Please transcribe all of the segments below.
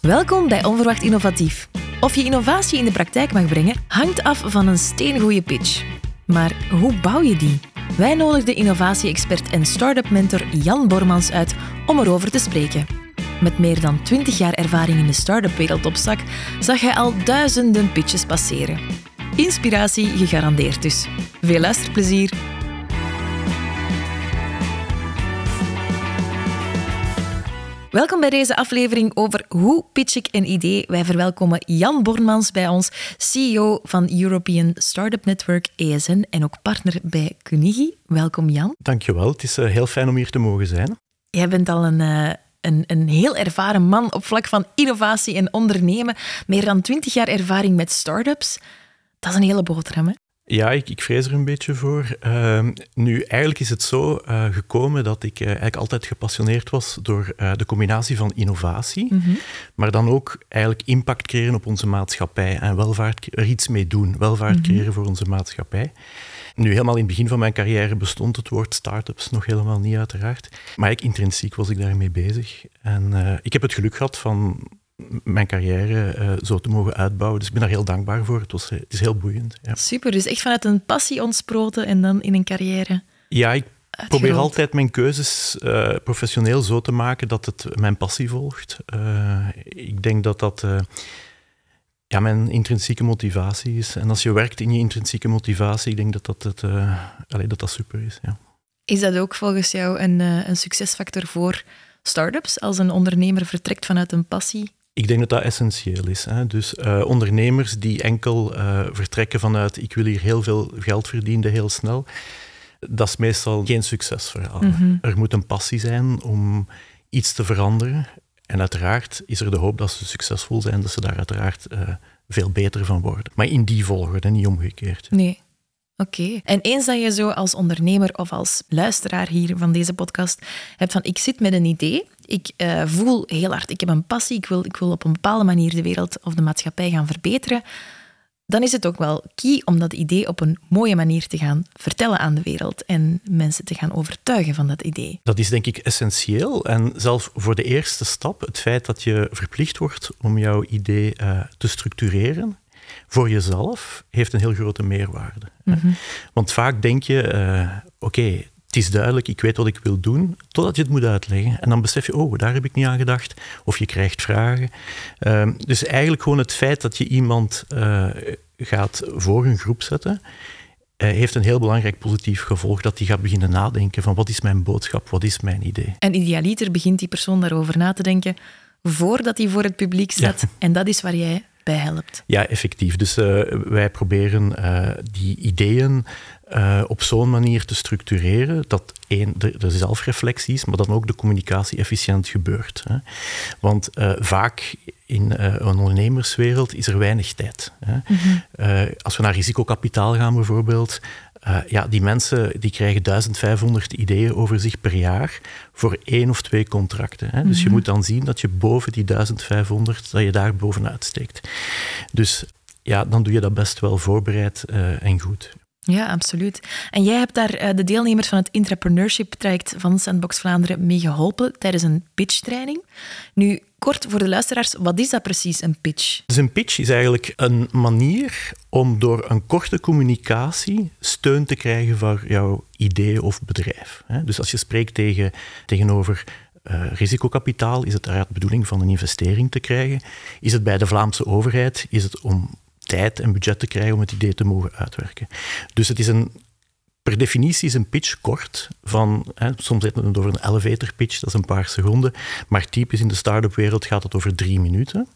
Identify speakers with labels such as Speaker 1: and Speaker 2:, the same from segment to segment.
Speaker 1: Welkom bij Onverwacht Innovatief. Of je innovatie in de praktijk mag brengen, hangt af van een steengoede pitch. Maar hoe bouw je die? Wij nodigden innovatie-expert en start-up mentor Jan Bormans uit om erover te spreken. Met meer dan 20 jaar ervaring in de start-up wereld op zak, zag hij al duizenden pitches passeren. Inspiratie gegarandeerd dus. Veel luisterplezier! Welkom bij deze aflevering over hoe pitch ik een idee. Wij verwelkomen Jan Bormans bij ons, CEO van European Startup Network ESN en ook partner bij Kunigi. Welkom Jan.
Speaker 2: Dankjewel, het is eh, heel fijn om hier te mogen zijn.
Speaker 1: Jij bent al een, eh, een, een heel ervaren man op vlak van innovatie en ondernemen. Meer dan twintig jaar ervaring met startups. Dat is een hele boterham, hè?
Speaker 2: Ja, ik, ik vrees er een beetje voor. Ehm, nu, eigenlijk is het zo uh, gekomen dat ik uh, eigenlijk altijd gepassioneerd was door uh, de combinatie van innovatie, mm -hmm. maar dan ook eigenlijk impact creëren op onze maatschappij en welvaart, er iets mee doen, welvaart mm -hmm. creëren voor onze maatschappij. Nu, helemaal in het begin van mijn carrière bestond het woord start-ups nog helemaal niet, uiteraard. Maar ik, intrinsiek was ik daarmee bezig. En ik heb het geluk gehad van mijn carrière uh, zo te mogen uitbouwen. Dus ik ben daar heel dankbaar voor. Het, was, het is heel boeiend. Ja.
Speaker 1: Super, dus echt vanuit een passie ontsproten en dan in een carrière.
Speaker 2: Ja, ik probeer altijd mijn keuzes uh, professioneel zo te maken dat het mijn passie volgt. Uh, ik denk dat dat ja, mijn intrinsieke motivatie is. En als je werkt in je intrinsieke motivatie, ik denk dat dat, het, allee, dat, dat super is. Ja.
Speaker 1: Is dat ook volgens jou een, een succesfactor voor start-ups als een ondernemer vertrekt vanuit een passie?
Speaker 2: Ik denk dat dat essentieel is. Hè. Dus uh, ondernemers die enkel uh, vertrekken vanuit ik wil hier heel veel geld verdienen heel snel, dat is meestal geen succesverhaal. Mm -hmm. Er moet een passie zijn om iets te veranderen. En uiteraard is er de hoop dat ze succesvol zijn, dat ze daar uiteraard uh, veel beter van worden. Maar in die volgorde, niet omgekeerd.
Speaker 1: Nee. Oké. En eens dat je zo als ondernemer of als luisteraar hier van deze podcast hebt van ik zit met een idee, ik uh, voel heel hard, ik heb een passie, ik wil, ik wil op een bepaalde manier de wereld of de maatschappij gaan verbeteren, dan is het ook wel key om dat idee op een mooie manier te gaan vertellen aan de wereld en mensen te gaan overtuigen van dat idee.
Speaker 2: Dat is denk ik essentieel. En zelfs voor de eerste stap, het feit dat je verplicht wordt om jouw idee uh, te structureren, voor jezelf heeft een heel grote meerwaarde. Mm -hmm. Want vaak denk je, uh, oké, okay, het is duidelijk, ik weet wat ik wil doen, totdat je het moet uitleggen. En dan besef je, oh, daar heb ik niet aan gedacht. Of je krijgt vragen. Uh, dus eigenlijk gewoon het feit dat je iemand uh, gaat voor een groep zetten, uh, heeft een heel belangrijk positief gevolg. Dat die gaat beginnen nadenken van wat is mijn boodschap, wat is mijn idee.
Speaker 1: En idealiter begint die persoon daarover na te denken voordat hij voor het publiek staat. Ja. En dat is waar jij bij helpt.
Speaker 2: Ja, effectief. Dus uh, wij proberen uh, die ideeën uh, op zo'n manier te structureren dat één, de, de zelfreflectie is, maar dan ook de communicatie efficiënt gebeurt. Hè. Want vaak in een ondernemerswereld is er weinig tijd. Hè. Mm -hmm. als we naar risicokapitaal gaan bijvoorbeeld, uh, ja, die mensen die krijgen 1500 ideeën over zich per jaar voor één of twee contracten. Hè. Dus mm -hmm. je moet dan zien dat je boven die 1500, dat je daar bovenuit steekt. Dus ja, dan doe je dat best wel voorbereid uh, en goed.
Speaker 1: Ja, absoluut. En jij hebt daar uh, de deelnemers van het Entrepreneurship traject van Sandbox Vlaanderen mee geholpen tijdens een pitchtraining. Nu, kort voor de luisteraars, wat is dat precies, een pitch?
Speaker 2: Dus een pitch is eigenlijk een manier om door een korte communicatie steun te krijgen voor jouw idee of bedrijf. Dus als je spreekt tegen, tegenover uh, risicokapitaal, is het de bedoeling van een investering te krijgen. Is het bij de Vlaamse overheid, is het om tijd en budget te krijgen om het idee te mogen uitwerken. Dus het is een, per definitie is een pitch kort. Van, hè, soms we het over een elevator pitch, dat is een paar seconden. Maar typisch in de start-up wereld gaat het over drie minuten.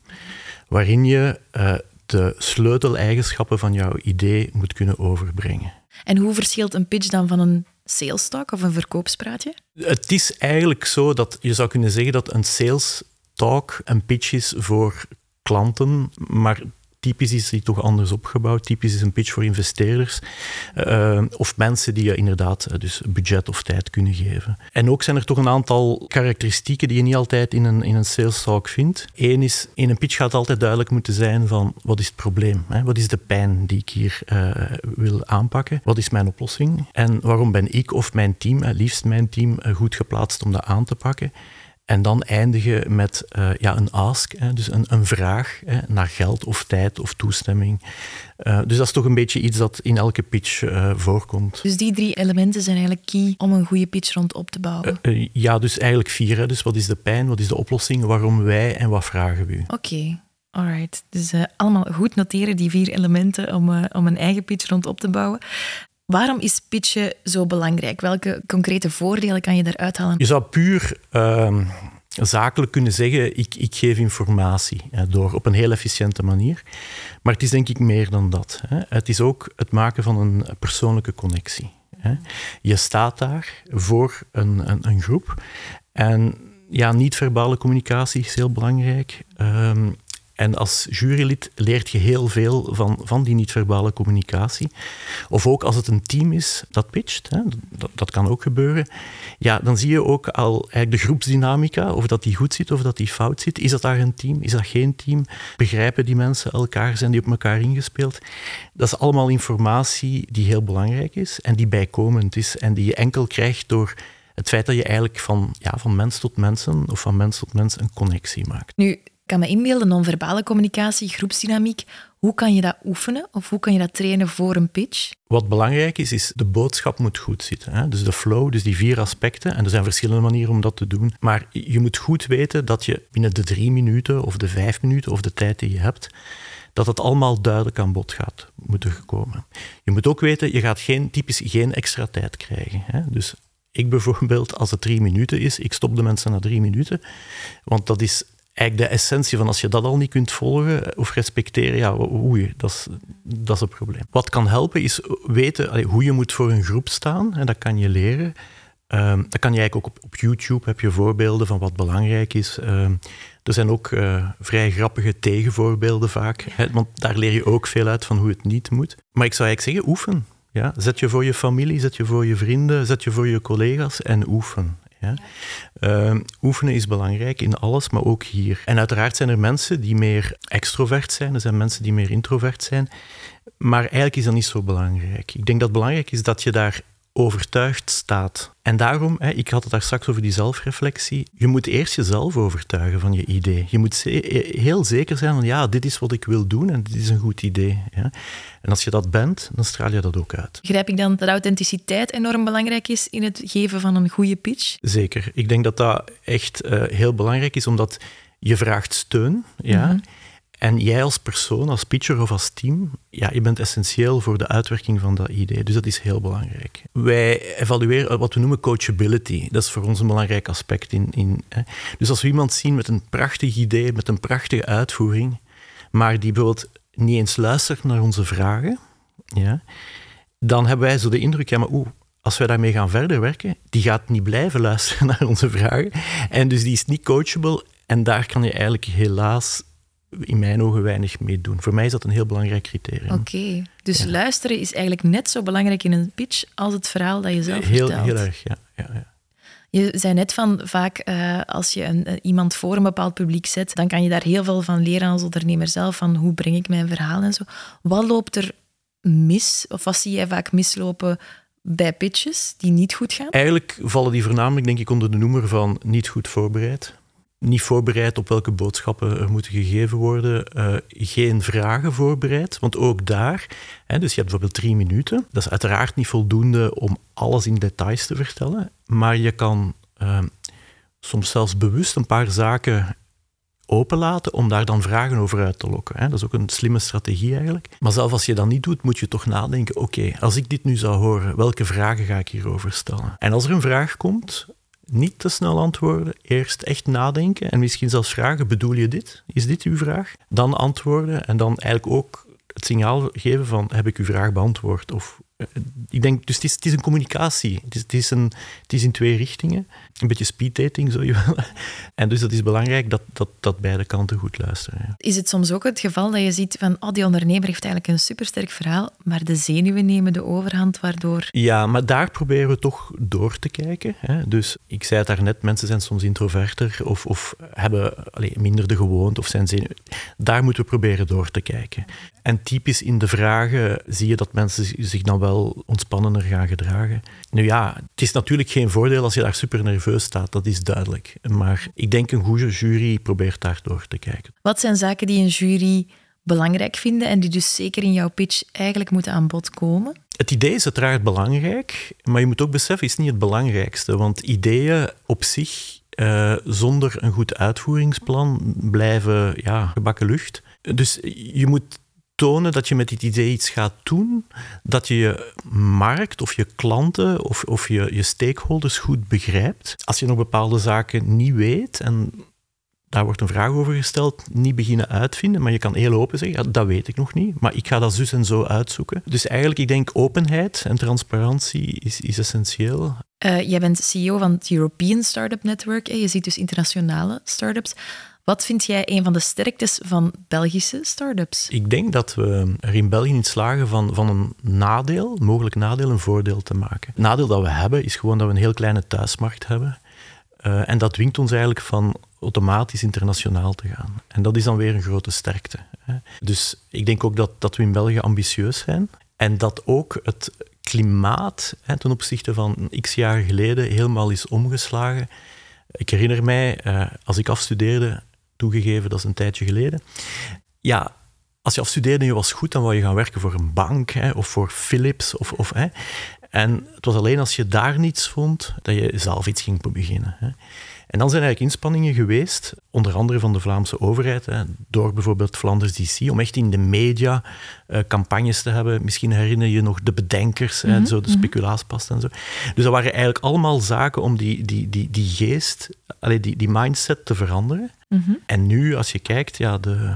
Speaker 2: Waarin je uh, de sleuteleigenschappen van jouw idee moet kunnen overbrengen.
Speaker 1: En hoe verschilt een pitch dan van een sales talk of een verkoopspraatje?
Speaker 2: Het is eigenlijk zo dat je zou kunnen zeggen dat een sales talk een pitch is voor klanten, maar typisch is die toch anders opgebouwd. Typisch is een pitch voor investeerders uh, of mensen die je inderdaad uh, dus budget of tijd kunnen geven. En ook zijn er toch een aantal karakteristieken die je niet altijd in een, in een sales talk vindt. Eén is, in een pitch gaat altijd duidelijk moeten zijn van wat is het probleem? Hè? Wat is de pijn die ik hier wil aanpakken? Wat is mijn oplossing? En waarom ben ik of mijn team, liefst mijn team, goed geplaatst om dat aan te pakken? En dan eindigen met uh, ja, een ask, hè, dus een, een vraag hè, naar geld of tijd of toestemming. Uh, dus dat is toch een beetje iets dat in elke pitch uh, voorkomt.
Speaker 1: Dus die drie elementen zijn eigenlijk key om een goede pitch rond op te bouwen?
Speaker 2: ja, dus eigenlijk vier. Hè. Dus wat is de pijn, wat is de oplossing, waarom wij en wat vragen we u?
Speaker 1: Oké. Okay. Alright, dus allemaal goed noteren, die vier elementen, om, om een eigen pitch rond op te bouwen. Waarom is pitchen zo belangrijk? Welke concrete voordelen kan je daaruit halen?
Speaker 2: Je zou puur uh, zakelijk kunnen zeggen, ik, ik geef informatie door op een heel efficiënte manier. Maar het is denk ik meer dan dat. Hè. Het is ook het maken van een persoonlijke connectie. Hè. Je staat daar voor een, een, een groep en ja, niet-verbale communicatie is heel belangrijk. Um, en als jurylid leert je heel veel van, van die niet-verbale communicatie. Of ook als het een team is dat pitcht, hè, dat, dat, kan ook gebeuren. Ja, dan zie je ook al eigenlijk de groepsdynamica, of dat die goed zit of dat die fout zit. Is dat daar een team? Is dat geen team? Begrijpen die mensen elkaar? Zijn die op elkaar ingespeeld? Dat is allemaal informatie die heel belangrijk is en die bijkomend is en die je enkel krijgt door het feit dat je eigenlijk van, ja, van mens tot mensen of van mens tot mens een connectie maakt.
Speaker 1: Nu, kan me inbeelden, non-verbale communicatie, groepsdynamiek. Hoe kan je dat oefenen of hoe kan je dat trainen voor een pitch?
Speaker 2: Wat belangrijk is, is de boodschap moet goed zitten. Hè? Dus de flow, dus die vier aspecten. En er zijn verschillende manieren om dat te doen. Maar je moet goed weten dat je binnen de drie minuten of de vijf minuten of de tijd die je hebt, dat het allemaal duidelijk aan bod gaat moeten komen. Je moet ook weten, je gaat geen, typisch geen extra tijd krijgen. Hè? Dus ik bijvoorbeeld, als het drie minuten is, ik stop de mensen na drie minuten, want dat is eigenlijk de essentie van als je dat al niet kunt volgen of respecteren, ja, oei, dat is, dat is een probleem. Wat kan helpen is weten hoe je moet voor een groep staan, en dat kan je leren. Um, dat kan je eigenlijk ook op, op, YouTube, heb je voorbeelden van wat belangrijk is. Um, er zijn ook uh, vrij grappige tegenvoorbeelden vaak, want daar leer je ook veel uit van hoe het niet moet. Maar ik zou eigenlijk zeggen, oefen. Ja? Zet je voor je familie, zet je voor je vrienden, zet je voor je collega's en oefen. Ja? Uh, oefenen is belangrijk in alles, maar ook hier. En uiteraard zijn er mensen die meer extrovert zijn, er zijn mensen die meer introvert zijn. Maar eigenlijk is dat niet zo belangrijk. Ik denk dat het belangrijk is dat je daar overtuigd staat. En daarom, hè, ik had het daar straks over die zelfreflectie, je moet eerst jezelf overtuigen van je idee. Je moet heel zeker zijn van ja, dit is wat ik wil doen en dit is een goed idee. Ja. En als je dat bent, dan straal je dat ook uit.
Speaker 1: Grijp ik dan dat authenticiteit enorm belangrijk is in het geven van een goede pitch?
Speaker 2: Zeker. Ik denk dat dat echt uh, heel belangrijk is, omdat je vraagt steun. Ja. Mhm. En jij als persoon, als pitcher of als team, ja, je bent essentieel voor de uitwerking van dat idee. Dus dat is heel belangrijk. Wij evalueren wat we noemen coachability. Dat is voor ons een belangrijk aspect. In, in, hè. Dus als we iemand zien met een prachtig idee, met een prachtige uitvoering, maar die bijvoorbeeld niet eens luistert naar onze vragen, ja, dan hebben wij zo de indruk, ja, maar oeh, als wij daarmee gaan verder werken, die gaat niet blijven luisteren naar onze vragen. En dus die is niet coachable. En daar kan je eigenlijk helaas in mijn ogen weinig mee doen. Voor mij is dat een heel belangrijk criterium.
Speaker 1: Oké, dus luisteren is eigenlijk net zo belangrijk in een pitch als het verhaal dat je zelf
Speaker 2: heel,
Speaker 1: vertelt.
Speaker 2: Heel erg, ja. ja, ja.
Speaker 1: Je zei net van vaak uh, als je een, uh, iemand voor een bepaald publiek zet, dan kan je daar heel veel van leren als ondernemer zelf, van hoe breng ik mijn verhaal en zo. Wat loopt er mis, of wat zie jij vaak mislopen bij pitches die niet goed gaan?
Speaker 2: Eigenlijk vallen die voornamelijk denk ik onder de noemer van niet goed voorbereid niet voorbereid op welke boodschappen er moeten gegeven worden. Uh, geen vragen voorbereid, want ook daar, hè, dus je hebt bijvoorbeeld drie minuten. Dat is uiteraard niet voldoende om alles in details te vertellen, maar je kan uh, soms zelfs bewust een paar zaken openlaten om daar dan vragen over uit te lokken. Hè. Dat is ook een slimme strategie eigenlijk. Maar zelfs als je dat niet doet, moet je toch nadenken, oké, als ik dit nu zou horen, welke vragen ga ik hierover stellen? En als er een vraag komt, niet te snel antwoorden. Eerst echt nadenken en misschien zelfs vragen: bedoel je dit? Is dit uw vraag? Dan antwoorden en dan eigenlijk ook het signaal geven van heb ik uw vraag beantwoord? Of, ik denk, dus het is, het is een communicatie. Het is, het, is een, het is in twee richtingen. Een beetje speeddating, zo je wel. En dus dat is belangrijk dat, dat, dat beide kanten goed luisteren. Ja.
Speaker 1: Is het soms ook het geval dat je ziet van oh, die ondernemer heeft eigenlijk een supersterk verhaal, maar de zenuwen nemen de overhand, waardoor...
Speaker 2: Ja, maar daar proberen we toch door te kijken. Hè. Dus ik zei het daarnet, mensen zijn soms introverter of, of hebben allez, minder de gewoonte of zijn zenuwen. Daar moeten we proberen door te kijken. En typisch in de vragen zie je dat mensen zich dan wel ontspannender gaan gedragen. Nu ja, het is natuurlijk geen voordeel als je daar super nerveus staat, dat is duidelijk. Maar ik denk een goede jury probeert daar door te kijken.
Speaker 1: Wat zijn zaken die een jury belangrijk vinden en die dus zeker in jouw pitch eigenlijk moeten aan bod komen?
Speaker 2: Het idee is uiteraard belangrijk, maar je moet ook beseffen, het is niet het belangrijkste. Want ideeën op zich, uh, zonder een goed uitvoeringsplan, blijven ja, gebakken lucht. Dus je moet tonen dat je met dit idee iets gaat doen, dat je je markt of je klanten of, of je, je stakeholders goed begrijpt. Als je nog bepaalde zaken niet weet en daar wordt een vraag over gesteld, niet beginnen uitvinden, maar je kan heel open zeggen, ja, dat weet ik nog niet, maar ik ga dat zus en zo uitzoeken. Dus eigenlijk, ik denk openheid en transparantie is, is essentieel.
Speaker 1: Uh, jij bent CEO van het European Startup Network, je ziet dus internationale startups. Wat vind jij een van de sterktes van Belgische start-ups?
Speaker 2: Ik denk dat we er in België niet slagen van, van een nadeel, mogelijk nadeel, een voordeel te maken. Het nadeel dat we hebben is gewoon dat we een heel kleine thuismarkt hebben. Uh, en dat dwingt ons eigenlijk van automatisch internationaal te gaan. En dat is dan weer een grote sterkte. Hè. Dus ik denk ook dat, dat we in België ambitieus zijn. En dat ook het klimaat hè, ten opzichte van x jaar geleden helemaal is omgeslagen. Ik herinner mij, uh, als ik afstudeerde, toegegeven, dat is een tijdje geleden. Ja, als je afstudeerde en je was goed, dan wou je gaan werken voor een bank hè, of voor Philips. Of, of, hè. En het was alleen als je daar niets vond, dat je zelf iets ging beginnen. Hè. En dan zijn er eigenlijk inspanningen geweest, onder andere van de Vlaamse overheid, hè, door bijvoorbeeld Flanders DC, om echt in de media uh, campagnes te hebben. Misschien herinner je nog de bedenkers, mm zo de mhm. speculaaspast en zo. Dus dat waren eigenlijk allemaal zaken om die, die, die, die geest, allee, die, die mindset te veranderen. Mhm. En nu, als je kijkt, ja, de,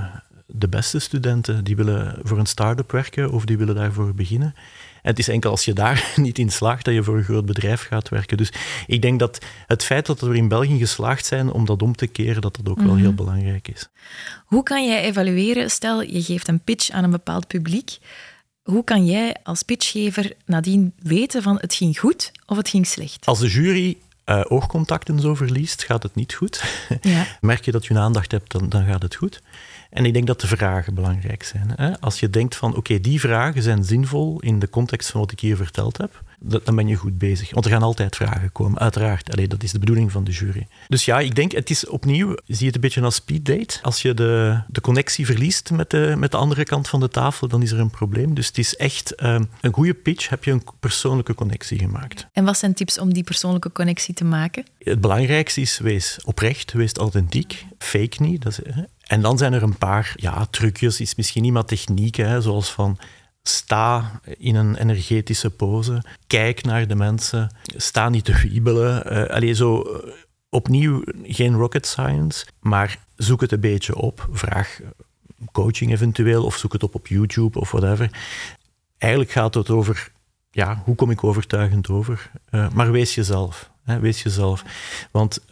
Speaker 2: de beste studenten die willen voor een start-up werken of die willen daarvoor beginnen. En het is enkel als je daar niet in slaagt dat je voor een groot bedrijf gaat werken. Dus ik denk dat het feit dat we in België geslaagd zijn om dat om te keren, dat dat ook wel heel mhm. belangrijk is.
Speaker 1: Hoe kan jij evalueren? Stel, je geeft een pitch aan een bepaald publiek. Hoe kan jij als pitchgever nadien weten van het ging goed of het ging slecht?
Speaker 2: Als de jury uh, oogcontacten zo verliest, gaat het niet goed. Ja. Merk je dat je een aandacht hebt, dan, dan gaat het goed. En ik denk dat de vragen belangrijk zijn. Hè? Als je denkt van, oké, die vragen zijn zinvol in de context van wat ik hier verteld heb, dan ben je goed bezig. Want er gaan altijd vragen komen, uiteraard. Allee, dat is de bedoeling van de jury. Dus ja, ik denk, het is opnieuw, zie je het een beetje als speed date. Als je de, de connectie verliest met de, met de andere kant van de tafel, dan is er een probleem. Dus het is echt um, een goede pitch, heb je een persoonlijke connectie gemaakt.
Speaker 1: En wat zijn tips om die persoonlijke connectie te maken?
Speaker 2: Het belangrijkste is, wees oprecht, wees authentiek. Fake niet. Dat is, en dan zijn er een paar ja, trucjes, is misschien niet maar techniek, hè, zoals van sta in een energetische pose, kijk naar de mensen, sta niet te wiebelen. Uh, allee, zo uh, opnieuw geen rocket science, maar zoek het een beetje op. Vraag coaching eventueel of zoek het op op YouTube of whatever. Eigenlijk gaat het over, ja, hoe kom ik overtuigend over? Uh, maar wees jezelf. Hè, wees jezelf. Want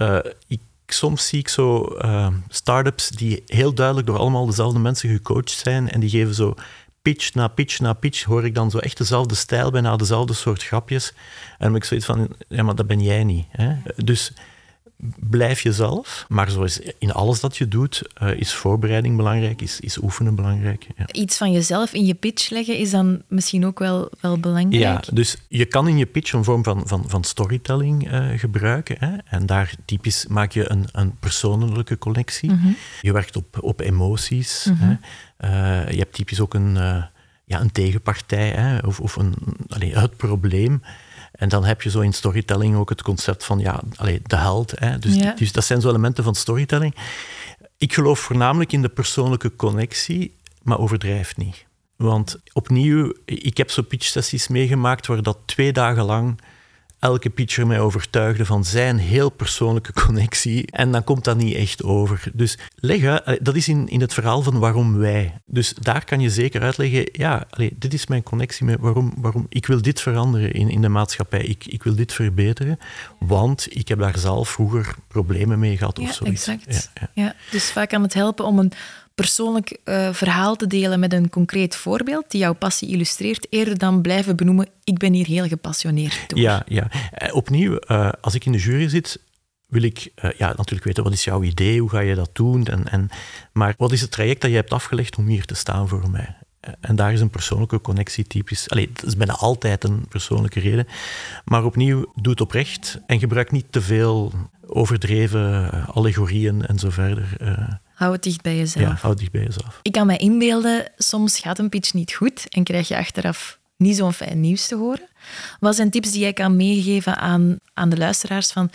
Speaker 2: ik soms zie ik zo uh, start-ups die heel duidelijk door allemaal dezelfde mensen gecoacht zijn en die geven zo pitch na pitch na pitch, hoor ik dan zo echt dezelfde stijl, bijna dezelfde soort grapjes. En dan ik zoiets van, ja, maar dat ben jij niet. Hè? Dus blijf jezelf, maar zoals in alles dat je doet, uh, is voorbereiding belangrijk, is, is oefenen belangrijk. Ja.
Speaker 1: Iets van jezelf in je pitch leggen is dan misschien ook wel, wel belangrijk.
Speaker 2: Ja, dus je kan in je pitch een vorm van, van, van storytelling uh, gebruiken. Hè? En daar typisch maak je een, een persoonlijke connectie. Mm -hmm. Je werkt op, op emoties. Mm -hmm. hè? Uh, je hebt typisch ook een, ja, een tegenpartij hè? of, of een, allez, het probleem. En dan heb je zo in storytelling ook het concept van ja, allez, de held. Hè. Dus, dus dat zijn zo elementen van storytelling. Ik geloof voornamelijk in de persoonlijke connectie, maar overdrijf niet. Want opnieuw, ik heb zo pitch sessies meegemaakt waar dat twee dagen lang elke pitcher mij overtuigde van zijn heel persoonlijke connectie. En dan komt dat niet echt over. Dus leggen, dat is in, in het verhaal van waarom wij. Dus daar kan je zeker uitleggen, ja, allee, dit is mijn connectie met waarom, waarom ik wil dit veranderen in, in de maatschappij. Ik, ik wil dit verbeteren, want ik heb daar zelf vroeger problemen mee gehad of zoiets.
Speaker 1: Exact. Ja, ja. ja, dus vaak kan het helpen om een persoonlijk uh, verhaal te delen met een concreet voorbeeld die jouw passie illustreert, eerder dan blijven benoemen, ik ben hier heel gepassioneerd door.
Speaker 2: Ja, ja. Uh, opnieuw, uh, als ik in de jury zit, wil ik ja, natuurlijk weten, wat is jouw idee, hoe ga je dat doen? En, en, maar wat is het traject dat je hebt afgelegd om hier te staan voor mij? En daar is een persoonlijke connectie typisch. Allee, dat is bijna altijd een persoonlijke reden. Maar opnieuw, doe het oprecht en gebruik niet te veel overdreven allegorieën en zo verder.
Speaker 1: Hou het dicht bij jezelf.
Speaker 2: Ja, hou het dicht bij jezelf.
Speaker 1: Ik kan me inbeelden, soms gaat een pitch niet goed en krijg je achteraf niet zo'n fijn nieuws te horen. Wat zijn tips die jij kan meegeven aan, aan de luisteraars van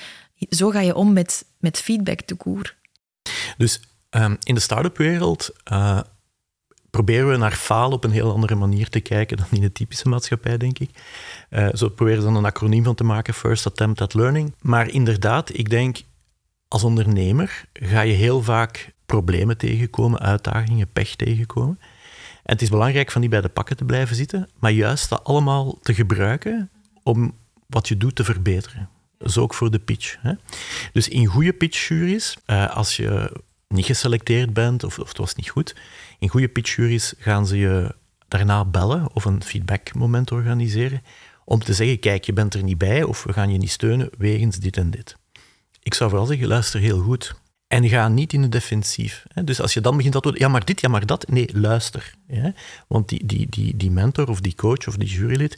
Speaker 1: zo ga je om met, met feedback te koer?
Speaker 2: Dus ehm, in de start-up wereld uh, proberen we naar falen op een heel andere manier te kijken dan in de typische maatschappij, denk ik. Uh, zo proberen ze dan een acroniem van te maken, First Attempt at Learning. Maar inderdaad, ik denk, als ondernemer ga je heel vaak problemen tegenkomen, uitdagingen, pech tegenkomen. En het is belangrijk van niet bij de pakken te blijven zitten, maar juist dat allemaal te gebruiken om wat je doet te verbeteren. Zo ook voor de pitch. Hè. Dus in goede pitchjuries, uh, als je niet geselecteerd bent of, of het was niet goed, in goede pitchjuries gaan ze je daarna bellen of een feedbackmoment organiseren om te zeggen, kijk, je bent er niet bij of we gaan je niet steunen wegens dit en dit. Ik zou vooral zeggen, luister heel goed. En ga niet in de defensief. Dus als je dan begint dat doen, ja maar dit, ja maar dat, nee, luister. Want die, die, die, die mentor of die coach of die jurylid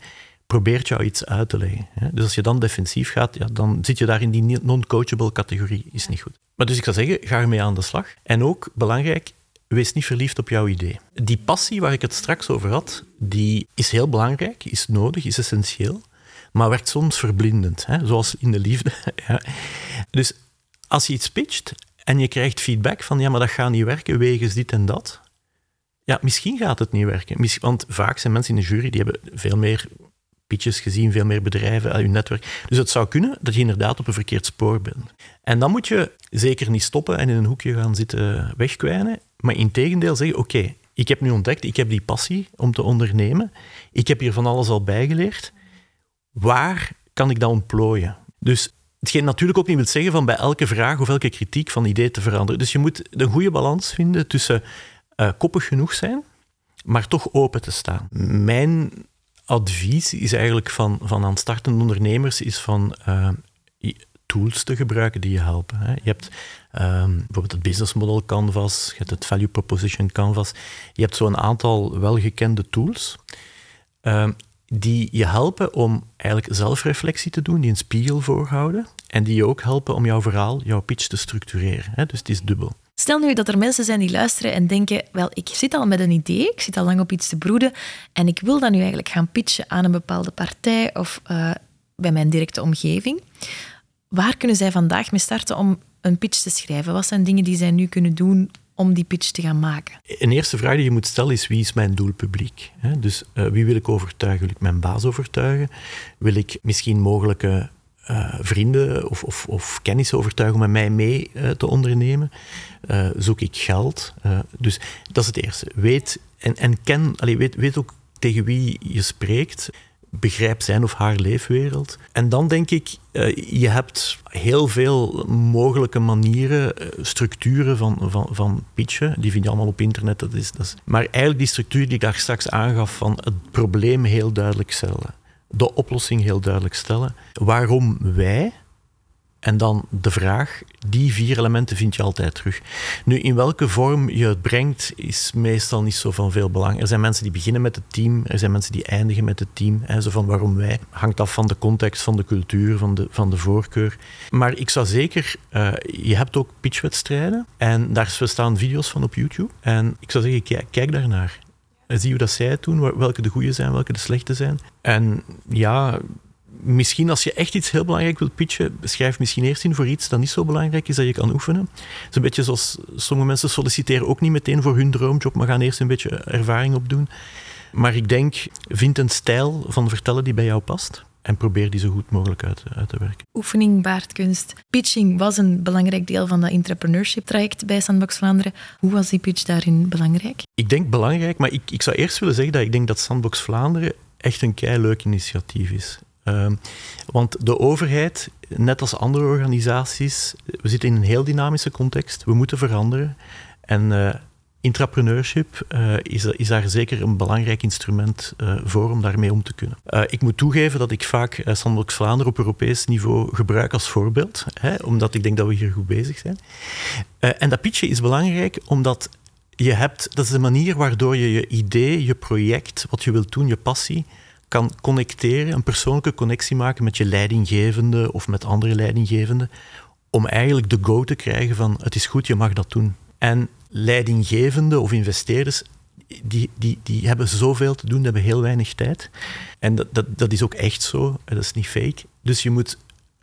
Speaker 2: probeert jou iets uit te leggen. Dus als je dan defensief gaat, ja, dan zit je daar in die non-coachable categorie, is niet goed. Maar dus ik zou zeggen, ga ermee aan de slag. En ook, belangrijk, wees niet verliefd op jouw idee. Die passie waar ik het straks over had, die is heel belangrijk, is nodig, is essentieel, maar werkt soms verblindend, hè? zoals in de liefde. ja. Dus als je iets pitcht en je krijgt feedback van ja, maar dat gaat niet werken wegens dit en dat. Ja, misschien gaat het niet werken. Want vaak zijn mensen in de jury die hebben veel meer pitches gezien, veel meer bedrijven uit je netwerk. Dus het zou kunnen dat je inderdaad op een verkeerd spoor bent. En dan moet je zeker niet stoppen en in een hoekje gaan zitten wegkwijnen, maar in tegendeel zeggen, oké, ik heb nu ontdekt, ik heb die passie om te ondernemen, ik heb hier van alles al bijgeleerd, waar kan ik dat ontplooien? Dus Hetgeen natuurlijk ook niet wil zeggen van bij elke vraag of elke kritiek van idee te veranderen. Dus je moet een goede balans vinden tussen uh, koppig genoeg zijn, maar toch open te staan. Mijn advies is eigenlijk van, van aan startende ondernemers is van uh, tools te gebruiken die je helpen. Hè. Je hebt um, bijvoorbeeld het business model canvas, je hebt het value proposition canvas. Je hebt zo'n aantal welgekende tools. Um, die je helpen om eigenlijk zelfreflectie te doen, die een spiegel voorhouden en die je ook helpen om jouw verhaal, jouw pitch te structureren. Hè? Dus het is dubbel.
Speaker 1: Stel nu dat er mensen zijn die luisteren en denken, wel, ik zit al met een idee, ik zit al lang op iets te broeden en ik wil dat nu eigenlijk gaan pitchen aan een bepaalde partij of uh, bij mijn directe omgeving. Waar kunnen zij vandaag mee starten om een pitch te schrijven? Wat zijn dingen die zij nu kunnen doen om die pitch te gaan maken?
Speaker 2: Een eerste vraag die je moet stellen is wie is mijn doelpubliek? Dus uh, wie wil ik overtuigen? Wil ik mijn baas overtuigen? Wil ik misschien mogelijke uh, vrienden of, of, of, kennissen overtuigen om met mij mee uh, te ondernemen? zoek ik geld? dus dat is het eerste. Weet en, en ken, allez, weet, weet ook tegen wie je spreekt begrijp zijn of haar leefwereld. En dan denk ik, je hebt heel veel mogelijke manieren, structuren van, van, van pitchen. Die vind je allemaal op internet. Dat is, dat is. Maar eigenlijk die structuur die ik daar straks aangaf van het probleem heel duidelijk stellen. De oplossing heel duidelijk stellen. Waarom wij en dan de vraag, die vier elementen vind je altijd terug. Nu, in welke vorm je het brengt, is meestal niet zo van veel belang. Er zijn mensen die beginnen met het team, er zijn mensen die eindigen met het team. Hè, zo van waarom wij. Hangt af van de context, van de cultuur, van de, van de voorkeur. Maar ik zou zeker, uh, je hebt ook pitchwedstrijden en daar staan video's van op YouTube. En ik zou zeggen, kijk, kijk daarnaar. Zie hoe dat zij het doen, welke de goede zijn, welke de slechte zijn. En ja, misschien als je echt iets heel belangrijk wilt pitchen, schrijf misschien eerst in voor iets dat niet zo belangrijk is dat je kan oefenen. Het is een beetje zoals sommige mensen solliciteren ook niet meteen voor hun droomjob, maar gaan eerst een beetje ervaring opdoen. Maar ik denk, vind een stijl van vertellen die bij jou past. En probeer die zo goed mogelijk uit, uit te werken.
Speaker 1: Oefening baart kunst. Pitching was een belangrijk deel van dat entrepreneurship traject bij Sandbox Vlaanderen. Hoe was die pitch daarin belangrijk?
Speaker 2: Ik denk belangrijk, maar ik, ik zou eerst willen zeggen dat ik denk dat Sandbox Vlaanderen echt een kei leuk initiatief is. Ehm, want de overheid, net als andere organisaties, we zitten in een heel dynamische context. We moeten veranderen. En uh, intrapreneurship uh, is, is, daar zeker een belangrijk instrument uh, voor om daarmee om te kunnen. ik moet toegeven dat ik vaak Sandbox Vlaanderen op Europees niveau gebruik als voorbeeld, hè, omdat ik denk dat we hier goed bezig zijn. en dat pitchen is belangrijk omdat je hebt, dat is de manier waardoor je je idee, je project, wat je wilt doen, je passie, kan connecteren, een persoonlijke connectie maken met je leidinggevende of met andere leidinggevenden, om eigenlijk de go te krijgen van het is goed, je mag dat doen. En leidinggevenden of investeerders, die, die, die hebben zoveel te doen, die hebben heel weinig tijd. En dat, dat, dat is ook echt zo, dat is niet fake. Dus je moet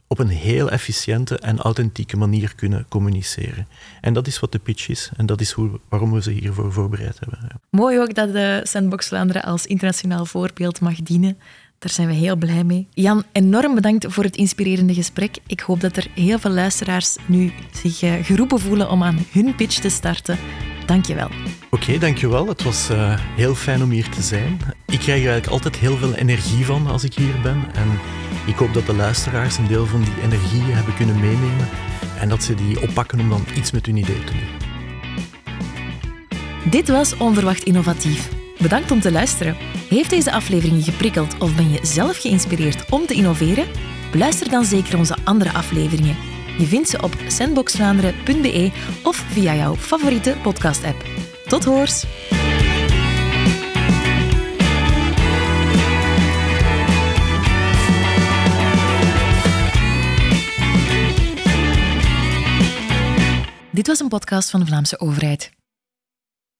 Speaker 2: op een heel efficiënte en authentieke manier kunnen communiceren. En dat is wat de pitch is en dat is hoe, waarom we ze hiervoor voorbereid hebben.
Speaker 1: Mooi ook dat de Sandbox Vlaanderen als internationaal voorbeeld mag dienen. Daar zijn we heel blij mee. Jan, enorm bedankt voor het inspirerende gesprek. Ik hoop dat er heel veel luisteraars nu zich eh, geroepen voelen om aan hun pitch te starten. Dankjewel.
Speaker 2: Oké, okay, dankjewel. Het was uh, heel fijn om hier te zijn. Ik krijg er eigenlijk altijd heel veel energie van als ik hier ben. En ik hoop dat de luisteraars een deel van die energie hebben kunnen meenemen en dat ze die oppakken om dan iets met hun idee te doen.
Speaker 1: Dit was Onverwacht Innovatief. Bedankt om te luisteren. Heeft deze aflevering je geprikkeld of ben je zelf geïnspireerd om te innoveren? Beluister dan zeker onze andere afleveringen. Je vindt ze op sandboxvlaanderen.be of via jouw favoriete podcast-app. Tot hoors! Dit was een podcast van de Vlaamse overheid.